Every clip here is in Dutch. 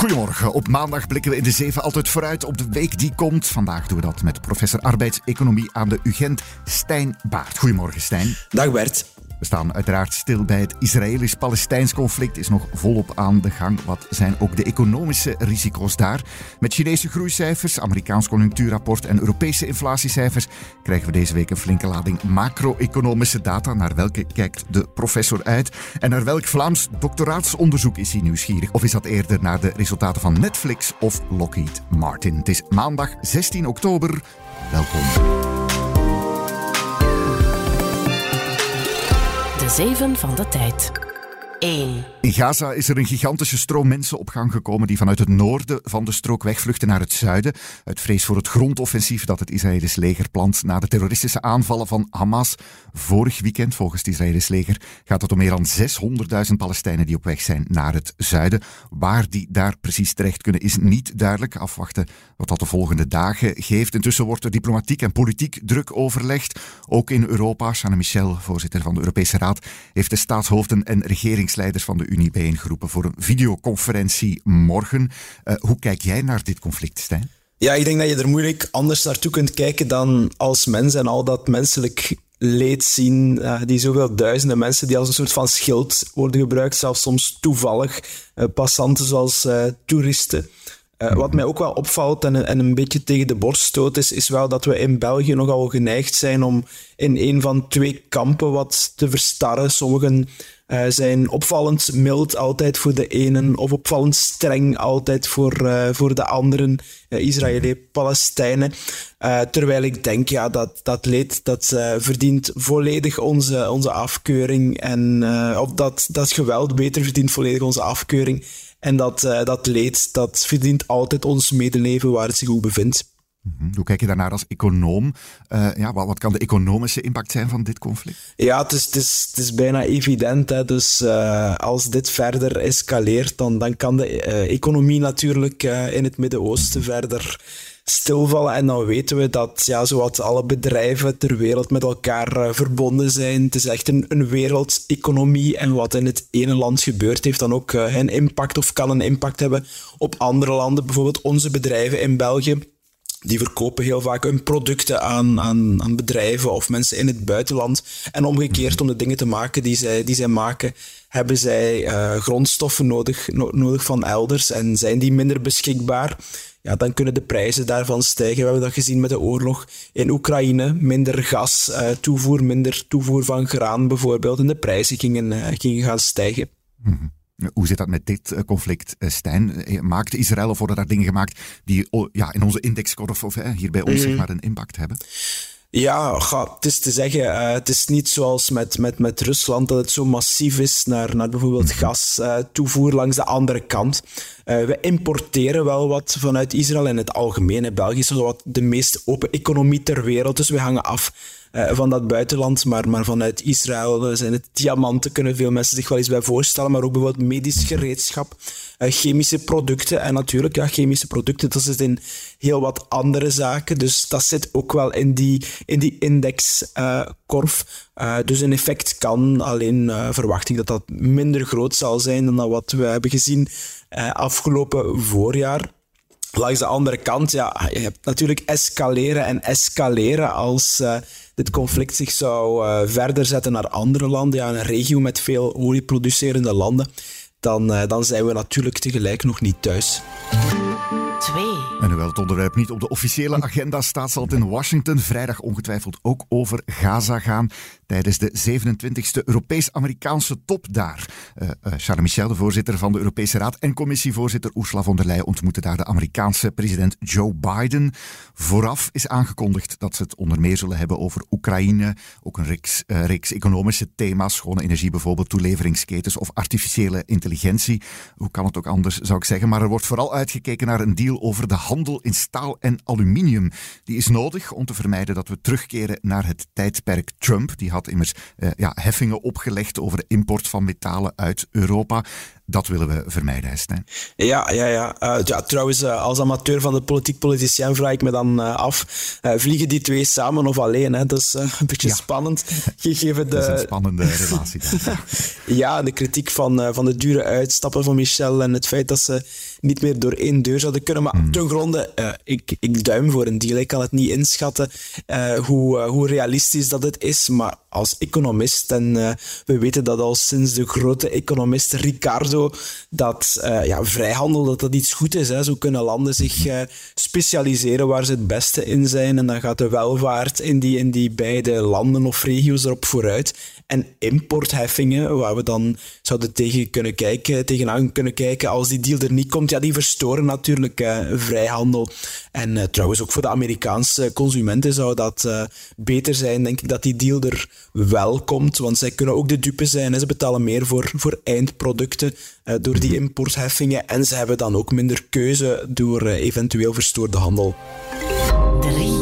Goedemorgen. Op maandag blikken we in de zeven altijd vooruit op de week die komt. Vandaag doen we dat met professor arbeidseconomie aan de UGent, Stijn Baart. Goedemorgen, Stijn. Dag Bert. We staan uiteraard stil bij het Israëlisch-Palestijns conflict. Is nog volop aan de gang. Wat zijn ook de economische risico's daar? Met Chinese groeicijfers, Amerikaans conjunctuurrapport en Europese inflatiecijfers krijgen we deze week een flinke lading macro-economische data. Naar welke kijkt de professor uit? En naar welk Vlaams doctoraatsonderzoek is hij nieuwsgierig? Of is dat eerder naar de resultaten van Netflix of Lockheed Martin? Het is maandag 16 oktober. Welkom. De Zeven van de Tijd. 1. In Gaza is er een gigantische stroom mensen op gang gekomen die vanuit het noorden van de strook wegvluchten naar het zuiden. Uit vrees voor het grondoffensief dat het Israëlisch leger plant na de terroristische aanvallen van Hamas. Vorig weekend, volgens het Israëlisch leger, gaat het om meer dan 600.000 Palestijnen die op weg zijn naar het zuiden. Waar die daar precies terecht kunnen is niet duidelijk. Afwachten wat dat de volgende dagen geeft. Intussen wordt er diplomatiek en politiek druk overlegd. Ook in Europa. Jeanne Michel, voorzitter van de Europese Raad, heeft de staatshoofden en regeringsleiders van de Unie bijeengeroepen voor een videoconferentie morgen. Uh, hoe kijk jij naar dit conflict, Stijn? Ja, ik denk dat je er moeilijk anders naartoe kunt kijken dan als mens en al dat menselijk leed zien. Uh, die zoveel duizenden mensen die als een soort van schild worden gebruikt, zelfs soms toevallig. Uh, passanten zoals toeristen. Uh, wat mij ook wel opvalt en, en, een beetje tegen de borst stoot, is, is wel dat we in België nogal geneigd zijn om in een van twee kampen wat te verstarren. Sommigen uh, zijn opvallend mild altijd voor de enen of opvallend streng altijd voor, uh, voor de anderen, Israëli, Palestijnen. terwijl ik denk, ja, dat, dat leed dat verdient volledig onze, onze afkeuring en of dat, dat geweld beter verdient volledig onze afkeuring. En dat, uh, dat leed, dat verdient altijd ons medeleven waar het zich ook bevindt. Mhm. Hoe kijk je daarnaar als econoom? Uh, ja, wat, wat, kan de economische impact zijn van dit conflict? Ja, het is, het is, het is bijna evident. Hè. Dus uh, als dit verder escaleert, dan, dan kan de economie natuurlijk in het Midden-Oosten verder stilvallen. En dan weten we dat ja, zowat alle bedrijven ter wereld met elkaar uh, verbonden zijn. Het is echt een, een wereldeconomie. En wat in het ene land gebeurt, heeft dan ook uh, een impact of kan een impact hebben op andere landen. Bijvoorbeeld onze bedrijven in België. Die verkopen heel vaak hun producten aan, aan, aan bedrijven of mensen in het buitenland. En omgekeerd, om de dingen te maken die zij, die zij maken, hebben zij uh, grondstoffen nodig, no nodig van elders en zijn die minder beschikbaar ja, dan kunnen de prijzen daarvan stijgen. We hebben dat gezien met de oorlog in Oekraïne. Minder gas uh, toevoer, minder toevoer van graan bijvoorbeeld. En de prijzen gingen, uh, gingen gaan stijgen. -hmm. Hoe zit dat met dit eh, conflict, Stijn? Maakt Israël of worden daar dingen gemaakt die ja, in onze indexkorf of hier bij ons mm zeg maar, een impact hebben? Ja, ga, het is te zeggen, uh, het is niet zoals met, met, met Rusland dat het zo massief is naar, naar bijvoorbeeld mhm. gas uh, toevoer langs de andere kant. Uh, we importeren wel wat vanuit Israël en het algemeen. België is wat de meest open economie ter wereld, dus we hangen af van dat buitenland. Maar, maar vanuit Israël zijn het diamanten, kunnen veel mensen zich wel eens bij voorstellen. Maar ook bijvoorbeeld medisch gereedschap, uh, chemische producten. En natuurlijk, ja, chemische producten, dat zit in heel wat andere zaken. Dus dat zit ook wel in die, in die indexkorf. Uh, dus in effect kan, alleen verwacht ik dat dat minder groot zal zijn dan wat we hebben gezien afgelopen voorjaar. Langs de andere kant, ja, je hebt natuurlijk escaleren en escaleren als uh, dit conflict zich zou uh, verder zetten naar andere landen, ja, een regio met veel olieproducerende landen, dan, uh, dan zijn we natuurlijk tegelijk nog niet thuis. 2. En hoewel het onderwerp niet op de officiële agenda staat, zal het in Washington vrijdag ongetwijfeld ook over Gaza gaan tijdens de 27e Europees-Amerikaanse top daar. Uh, uh, Charles Michel, de voorzitter van de Europese Raad, en commissievoorzitter Ursula von der Leyen ontmoeten daar de Amerikaanse president Joe Biden. Vooraf is aangekondigd dat ze het onder meer zullen hebben over Oekraïne, ook een reeks, uh, reeks economische thema's, schone energie bijvoorbeeld, toeleveringsketens of artificiële intelligentie. Hoe kan het ook anders, zou ik zeggen. Maar er wordt vooral uitgekeken naar een deal over de handel in staal en aluminium. Die is nodig om te vermijden dat we terugkeren naar het tijdperk Trump. Die had immers uh, ja, heffingen opgelegd over de import van metalen uit Europa. Dat willen we vermijden, Stijn. Ja, ja, ja. Uh, ja trouwens, uh, als amateur van de politiek politicien vraag ik me dan uh, af, vliegen die twee samen of alleen? Hè? Dat is een beetje ja. spannend. Gegeven de... Dat is een spannende relatie. Ja, de kritiek van, van de dure uitstappen van Michel en het feit dat ze niet meer door één deur zouden kunnen. Maar hmm. ten gronde, ik, ik duim voor een deal. Ik kan het niet inschatten hoe, hoe realistisch dat het is, maar als economist, en we weten dat al sinds de grote economist Ricardo dat uh, ja, vrijhandel dat dat iets goed is. Hè. Zo kunnen landen zich uh, specialiseren waar ze het beste in zijn. En dan gaat de welvaart in die, in die beide landen of regio's erop vooruit. En importheffingen, waar we dan zouden tegen kunnen kijken, tegenaan kunnen kijken als die deal er niet komt, ja, die verstoren natuurlijk uh, vrijhandel. En trouwens, ook voor de Amerikaanse consumenten zou dat beter zijn, denk ik, dat die deal er wel komt. Want zij kunnen ook de dupe zijn. Ze betalen meer voor, voor eindproducten. Eh, door die importheffingen. En ze hebben dan ook minder keuze door eh, eventueel verstoorde handel. 3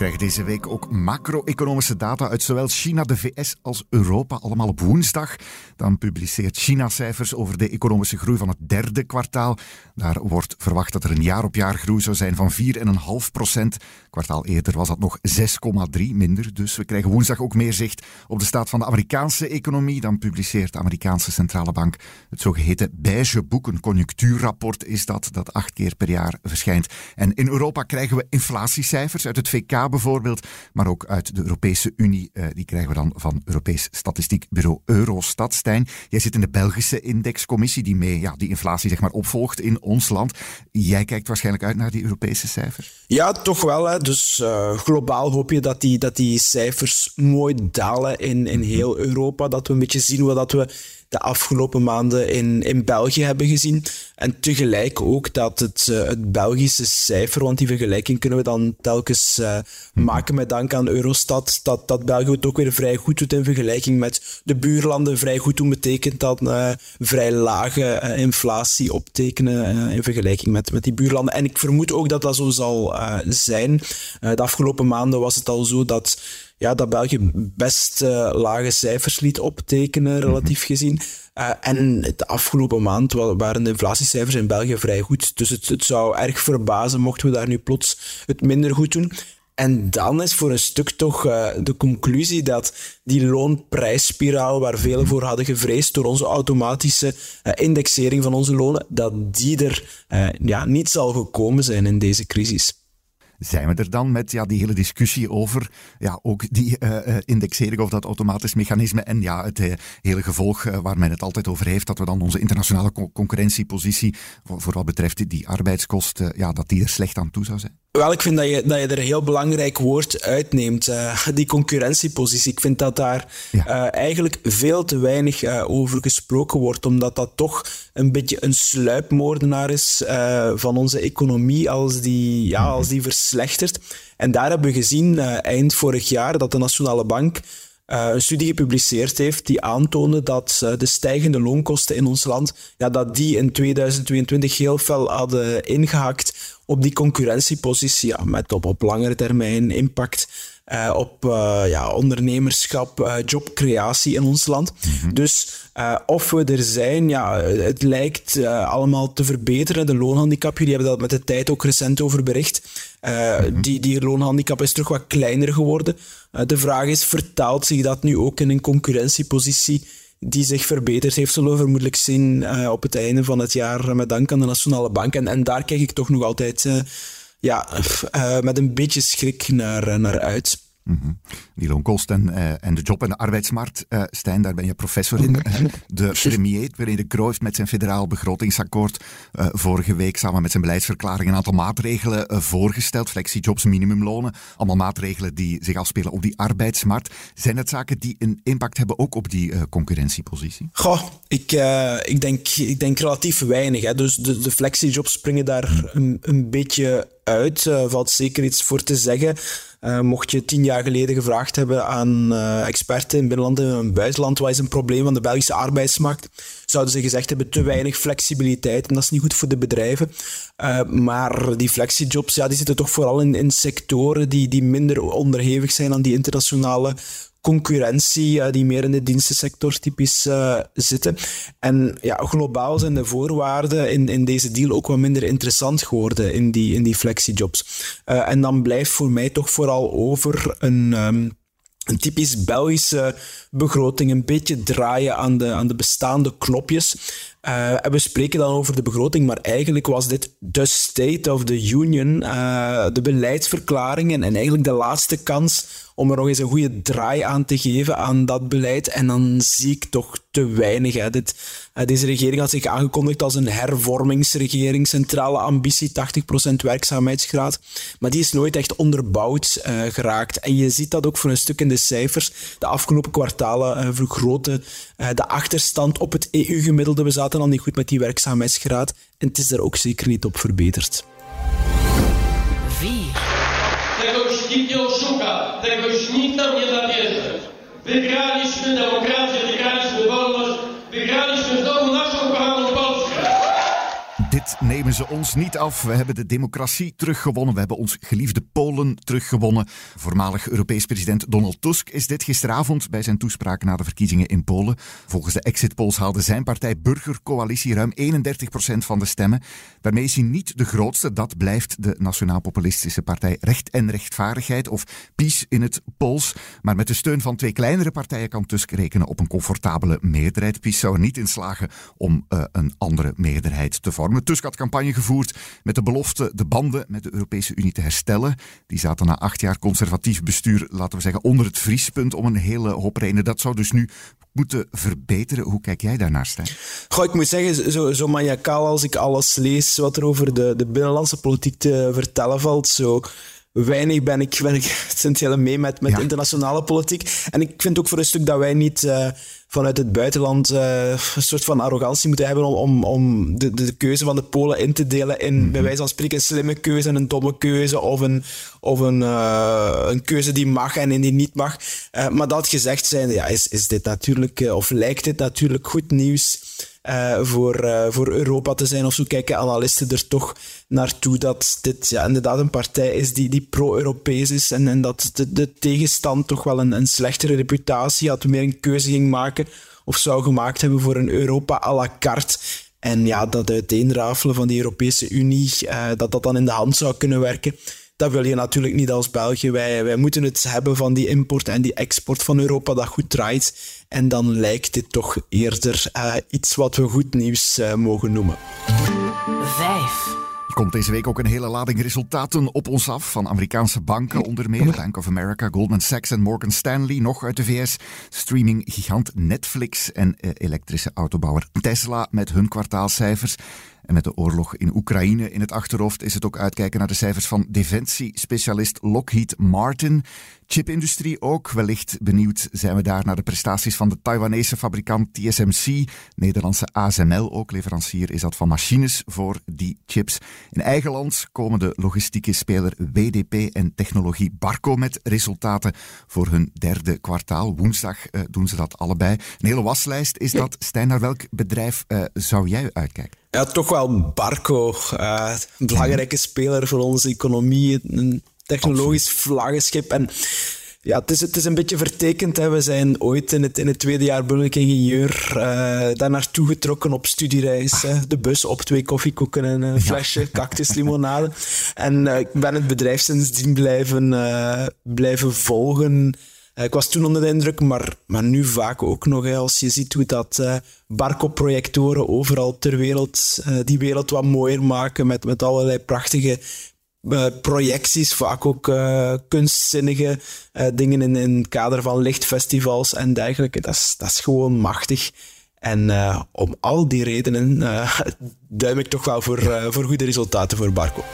krijgen deze week ook macro-economische data uit zowel China, de VS als Europa. Allemaal op woensdag. Dan publiceert China cijfers over de economische groei van het derde kwartaal. Daar wordt verwacht dat er een jaar-op-jaar groei zou zijn van 4,5 procent. Kwartaal eerder was dat nog 6,3 minder. Dus we krijgen woensdag ook meer zicht op de staat van de Amerikaanse economie. Dan publiceert de Amerikaanse centrale bank het zogeheten beige boek. Een conjunctuurrapport is dat, dat acht keer per jaar verschijnt. En in Europa krijgen we inflatiecijfers uit het VK bijvoorbeeld, maar ook uit de Europese Unie. Uh, die krijgen we dan van Europees Statistiekbureau Eurostat. Stijn, jij zit in de Belgische indexcommissie die mee ja, die inflatie zeg maar, opvolgt in ons land. Jij kijkt waarschijnlijk uit naar die Europese cijfers? Ja, toch wel. Hè. Dus uh, globaal hoop je dat die, dat die cijfers mooi dalen in, in heel Europa. Dat we een beetje zien wat we de afgelopen maanden in, in België hebben gezien. En tegelijk ook dat het, uh, het Belgische cijfer, want die vergelijking kunnen we dan telkens uh, maken met dank aan Eurostat, dat, dat België het ook weer vrij goed doet in vergelijking met de buurlanden. Vrij goed doen betekent dat uh, vrij lage inflatie optekenen in vergelijking met, met die buurlanden. En ik vermoed ook dat dat zo zal zijn. de afgelopen maanden was het al zo dat ja, dat België best uh, lage cijfers liet optekenen, mhm. relatief gezien. Uh, en de afgelopen maand waren de inflatiecijfers in België vrij goed. Dus het, het zou erg verbazen mochten we daar nu plots het minder goed doen. En dan is voor een stuk toch uh, de conclusie dat die loonprijsspiraal, waar velen voor hadden gevreesd door onze automatische uh, indexering van onze lonen, dat die er uh, ja, niet zal gekomen zijn in deze crisis zijn we er dan met ja, die hele discussie over ja, ook die uh, indexering of dat automatisch mechanisme en ja, het uh, hele gevolg waar men het altijd over heeft, dat we dan onze internationale concurrentiepositie voor, voor wat betreft die arbeidskosten, ja, dat die er slecht aan toe zou zijn? Wel, ik vind dat je, dat je er een heel belangrijk woord uitneemt, die concurrentiepositie. Ik vind dat daar ja. eigenlijk veel te weinig over gesproken wordt, omdat dat toch een beetje een sluipmoordenaar is van onze economie als die, ja, als die En daar hebben we gezien eind vorig jaar dat de Nationale Bank een studie gepubliceerd heeft die aantoonde dat de stijgende loonkosten in ons land, ja, dat die in 2022 heel fel hadden ingehakt op die concurrentiepositie, ja, met op, op langere termijn impact uh, op uh, ja, ondernemerschap, uh, jobcreatie in ons land. Mhm. Dus of we er zijn, ja, het lijkt allemaal te verbeteren. De loonhandicap, jullie hebben dat met de tijd ook recent over bericht. Mhm. die, die loonhandicap is terug wat kleiner geworden. de vraag is, vertaalt zich dat nu ook in een concurrentiepositie die zich verbeterd heeft, zullen we vermoedelijk zien op het einde van het jaar met dank aan de Nationale Bank. En, en daar kijk ik toch nog altijd ja, uh, met een beetje schrik naar, naar uit. Mm Die loonkosten uh, en de job- en de arbeidsmarkt. Uh, Stijn, daar ben je professor in. De premier, waarin de Cruyff met zijn federaal begrotingsakkoord vorige week samen met zijn beleidsverklaring een aantal maatregelen voorgesteld. Flexijobs, minimumlonen. Allemaal maatregelen die zich afspelen op die arbeidsmarkt. Zijn het zaken die een impact hebben ook op die concurrentiepositie? Goh, ik, ik, denk, ik denk relatief weinig. Hè. Dus de, de flexijobs springen daar een, een beetje uit. valt zeker iets voor te zeggen. mocht je tien jaar geleden gevraagd hebben aan experten in binnenland en buitenland, wat is een probleem van de Belgische arbeidsmarkt, zouden ze gezegd hebben te weinig flexibiliteit en dat is niet goed voor de bedrijven. maar die flexijobs, ja, die zitten toch vooral in, in sectoren die, die minder onderhevig zijn aan die internationale concurrentie die meer in de dienstensector typisch uh, zitten. En ja, globaal zijn de voorwaarden in, in deze deal ook wat minder interessant geworden in die, in die flexijobs. Uh, en dan blijft voor mij toch vooral over een... Um, een typisch Belgische begroting, een beetje draaien aan de, aan de bestaande knopjes. En we spreken dan over de begroting, maar eigenlijk was dit de State of the Union, de beleidsverklaringen en eigenlijk de laatste kans om er nog eens een goede draai aan te geven aan dat beleid. En dan zie ik toch te weinig. Hè. Dit, deze regering had zich aangekondigd als een hervormingsregering, centrale ambitie, 80% werkzaamheidsgraad. Maar die is nooit echt onderbouwd uh, geraakt. En je ziet dat ook voor een stuk in de cijfers. De afgelopen kwartalen uh, vergroten de achterstand op het EU-gemiddelde. We zaten al niet goed met die werkzaamheidsgraad. En het is er ook zeker niet op verbeterd. Nikt nie oszuka, tego już nikt nam nie zabierze. Wygraliśmy demokrację, Nemen ze ons niet af. We hebben de democratie teruggewonnen. We hebben ons geliefde Polen teruggewonnen. Voormalig Europees president Donald Tusk is dit gisteravond bij zijn toespraak na de verkiezingen in Polen. Volgens de exit polls haalde zijn partij Burgercoalitie ruim 31% van de stemmen. Daarmee is hij niet de grootste. Dat blijft de nationaal-populistische partij Recht en Rechtvaardigheid, of PiS in het Pools. Maar met de steun van twee kleinere partijen kan Tusk rekenen op een comfortabele meerderheid. PiS zou er niet in slagen om uh, een andere meerderheid te vormen. Tusk had campagne gevoerd met de belofte de banden met de Europese Unie te herstellen. Die zaten na acht jaar conservatief bestuur, laten we zeggen, onder het vriespunt om een hele hoop redenen. Dat zou dus nu moeten verbeteren. Hoe kijk jij daarnaar, Stijn? Goh, ik moet zeggen, zo, zo maniacaal als ik alles lees wat er over de, de binnenlandse politiek te vertellen valt, zo weinig ben ik, ben ik mee met, met internationale politiek. En ik vind ook voor een stuk dat wij niet uh, vanuit het buitenland uh, een soort van arrogantie moeten hebben om, om, om de, de keuze van de Polen in te delen in, mm -hmm. bij wijze van spreken, een slimme keuze en een domme keuze, of een, of een, uh, een keuze die mag en die niet mag. maar dat gezegd zijn, ja, is, is dit natuurlijk, of lijkt dit natuurlijk goed nieuws uh, voor, uh, voor Europa te zijn. Of zo kijken analisten er toch naartoe dat dit ja, inderdaad een partij is die, die pro-Europees is en, en dat de, de tegenstand toch wel een, een slechtere reputatie had, meer een keuze ging maken of zou gemaakt hebben voor een Europa à la carte. En ja, dat uiteenrafelen van die Europese Unie, uh, dat dat dan in de hand zou kunnen werken dat wil je natuurlijk niet als België. Wij, wij moeten het hebben van die import en die export van Europa dat goed draait. En dan lijkt dit toch eerder uh, iets wat we goed nieuws uh, mogen noemen. Vijf. Er komt deze week ook een hele lading resultaten op ons af. Van Amerikaanse banken onder meer. Bank of America, Goldman Sachs en Morgan Stanley. Nog uit de VS. Streaming-gigant Netflix en uh, elektrische autobouwer Tesla met hun kwartaalcijfers. En met de oorlog in Oekraïne in het achterhoofd is het ook uitkijken naar de cijfers van defensiespecialist Lockheed Martin. Chipindustrie ook. Wellicht benieuwd zijn we daar naar de prestaties van de Taiwanese fabrikant TSMC. Nederlandse ASML ook. Leverancier is dat van machines voor die chips. In eigen land komen de logistieke speler WDP en technologie Barco met resultaten voor hun derde kwartaal. Woensdag uh, doen ze dat allebei. Een hele waslijst is dat. Stijn, naar welk bedrijf uh, zou jij uitkijken? Ja, toch wel Barco. Uh, een belangrijke speler voor onze economie. Een technologisch vlaggenschip. En ja, het is, het is een beetje vertekend. Hè. We zijn ooit in het, in het tweede jaar burgerlijk ingenieur uh, daar naartoe getrokken op studiereis. Hè. De bus op twee koffiekoeken en een flesje cactuslimonade. En uh, ik ben het bedrijf sindsdien blijven, uh, blijven volgen. Ik was toen onder de indruk, maar, maar nu vaak ook nog. Hè, als je ziet hoe dat Barco-projectoren overal ter wereld die wereld wat mooier maken met, met allerlei prachtige uh, projecties, vaak ook uh, kunstzinnige uh, dingen in, in het kader van lichtfestivals en dergelijke. Dat is, dat is gewoon machtig. En om al die redenen duim ik toch wel voor, voor goede resultaten voor Barco.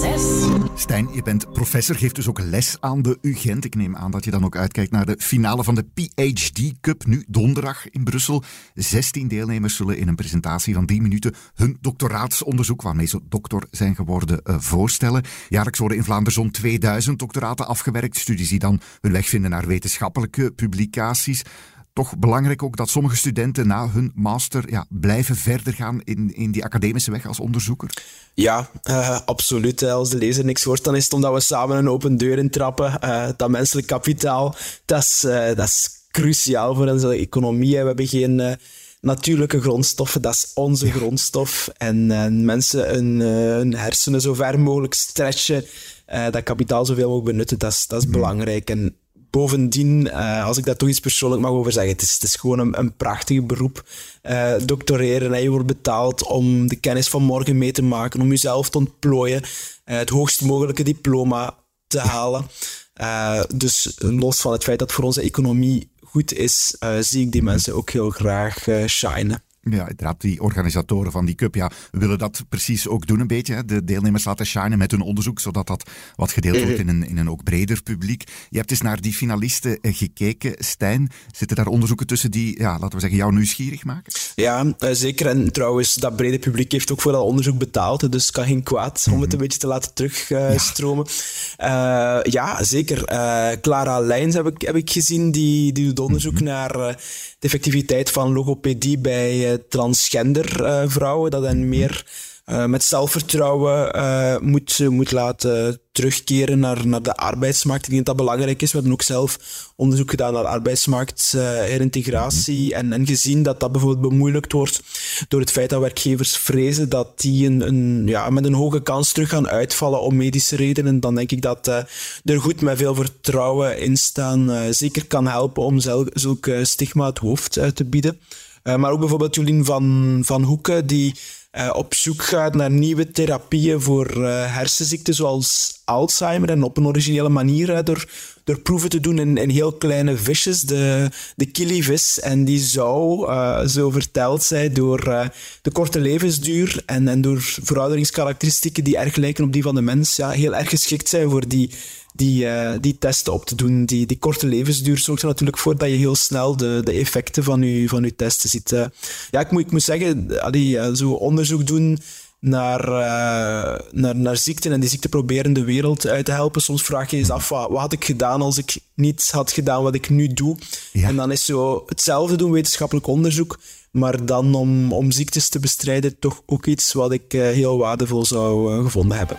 Zes. Stijn, je bent professor, geeft dus ook les aan de UGent. Ik neem aan dat je dan ook uitkijkt naar de finale van de PhD Cup, nu donderdag in Brussel. 16 deelnemers zullen in een presentatie van 10 minuten hun doctoraatsonderzoek, waarmee ze doctor zijn geworden, uh, voorstellen. Jaarlijks worden in Vlaanderen zo'n 2000 doctoraten afgewerkt, studies die dan hun weg vinden naar wetenschappelijke publicaties toch belangrijk ook dat sommige studenten na hun master ja, blijven verder gaan in, in die academische weg als onderzoeker? Ja, uh, absoluut. Als de lezer niks hoort, dan is het omdat we samen een open deur intrappen. Uh, dat menselijk kapitaal, dat is, uh, dat is cruciaal voor onze economie. We hebben geen natuurlijke grondstoffen, dat is onze grondstof. En mensen hun, hun, hersenen zo ver mogelijk stretchen, dat kapitaal zoveel mogelijk benutten, dat is, dat is mm. belangrijk. En Bovendien, uh, als ik daar toch iets persoonlijk mag over zeggen, het is, het is gewoon een, prachtig beroep. Uh, doctoreren, en je wordt betaald om de kennis van morgen mee te maken, om jezelf te ontplooien, uh, het hoogst mogelijke diploma te halen. dus los van het feit dat voor onze economie goed is, zie ik die mensen ook heel graag shinen. Ja, uiteraard, die organisatoren van die cup, ja, willen dat precies ook doen een beetje. Hè? De deelnemers laten shinen met hun onderzoek, zodat dat wat gedeeld wordt in een, in een ook breder publiek. Je hebt eens naar die finalisten eh, gekeken, Stijn. Zitten daar onderzoeken tussen die, ja, laten we zeggen, jou nieuwsgierig maken? Ja, eh, zeker. En trouwens, dat brede publiek heeft ook voor dat onderzoek betaald, dus het kan geen kwaad om het mhm. een beetje te laten terugstromen. ja. Uh, ja. zeker. Clara Lijns heb ik, heb ik gezien, die, die doet onderzoek mhm. naar de effectiviteit van logopedie bij transgender uh, vrouwen, dat hen meer uh, met zelfvertrouwen uh, moet, moet laten terugkeren naar, naar de arbeidsmarkt. Ik denk dat dat belangrijk is. We hebben ook zelf onderzoek gedaan naar arbeidsmarktherintegratie en, en gezien dat dat bijvoorbeeld bemoeilijkt wordt door het feit dat werkgevers vrezen dat die een, een, ja, met een hoge kans terug gaan uitvallen om medische redenen. Dan denk ik dat er goed met veel vertrouwen in staan zeker kan helpen om zulke stigma het hoofd uit te bieden. Uh, maar ook bijvoorbeeld Jolien van, van Hoeken, die uh, op zoek gaat naar nieuwe therapieën voor uh, hersenziekten zoals Alzheimer. En op een originele manier door, door proeven te doen in, in heel kleine visjes, de, de kilivis. En die zou, zo verteld zijn, door de korte levensduur en, en door verouderingskarakteristieken die erg lijken op die van de mens, ja, heel erg geschikt zijn voor die die, uh, die testen op te doen. Die, die korte levensduur zorgt er natuurlijk voor dat je heel snel de, de effecten van je, van je testen ziet. Uh, ja, ik moet, ik moet zeggen, allee, uh, zo onderzoek doen naar, naar, naar ziekten en die ziekte proberen de wereld uit te helpen. Soms vraag je je af, wat, wat had ik gedaan als ik niet had gedaan wat ik nu doe? Ja. En dan is zo hetzelfde doen, wetenschappelijk onderzoek, maar dan om, om ziektes te bestrijden toch ook iets wat ik heel waardevol zou gevonden hebben.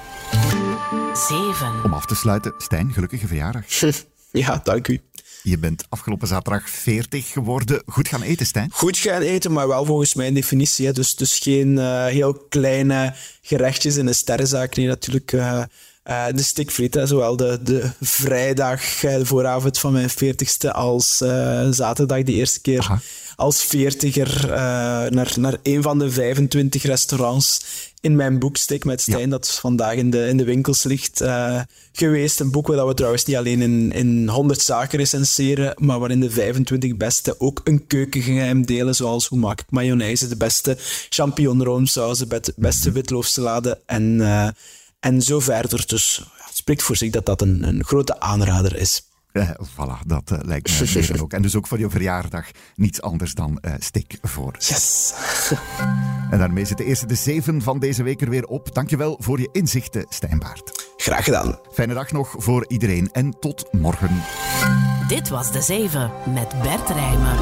7. Om af te sluiten, Stijn, gelukkige verjaardag. ja, dank u. Je bent afgelopen zaterdag 40 geworden. Goed gaan eten, Stijn? Goed gaan eten, maar wel volgens mijn definitie. Hè. Dus, dus geen uh, heel kleine gerechtjes in een sterrenzaak. Nee, natuurlijk uh, uh, de stikfriet. Zowel de, de vrijdag, de vooravond van mijn 40ste, als zaterdag de eerste keer. Aha als veertiger uh, naar, naar een van de 25 restaurants in mijn boek Stik met Stijn, dat vandaag in de, in de winkels ligt, uh, geweest. Een boek waar we trouwens niet alleen in, in 100 zaken recenseren, maar waarin de 25 beste ook een keukengeheim delen, zoals hoe maak ik mayonaise, de beste champignonroomsaus, de beste mhm. witloofsalade en, uh, en zo verder. Dus het spreekt voor zich dat dat een, een grote aanrader is. Uh, voilà, dat uh, lijkt me ook. En dus ook voor je verjaardag niets anders dan uh, stik voor. Yes! en daarmee zit de eerste de zeven van deze week er weer op. Dankjewel voor je inzichten, Stijnbaard. Graag gedaan. Fijne dag nog voor iedereen en tot morgen. Dit was de zeven met Bert Rijmen.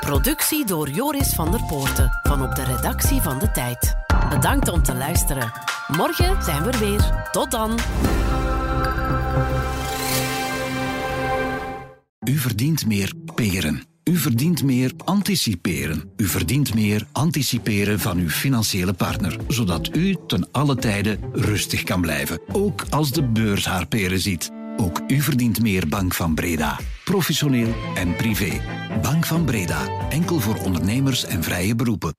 Productie door Joris van der Poorten van op de redactie van De Tijd. Bedankt om te luisteren. Morgen zijn we er weer. Tot dan. U verdient meer peren. U verdient meer anticiperen. U verdient meer anticiperen van uw financiële partner, zodat u ten alle tijde rustig kan blijven, ook als de beurs haar peren ziet. Ook u verdient meer Bank van Breda. Professioneel en privé. Bank van Breda. Enkel voor ondernemers en vrije beroepen.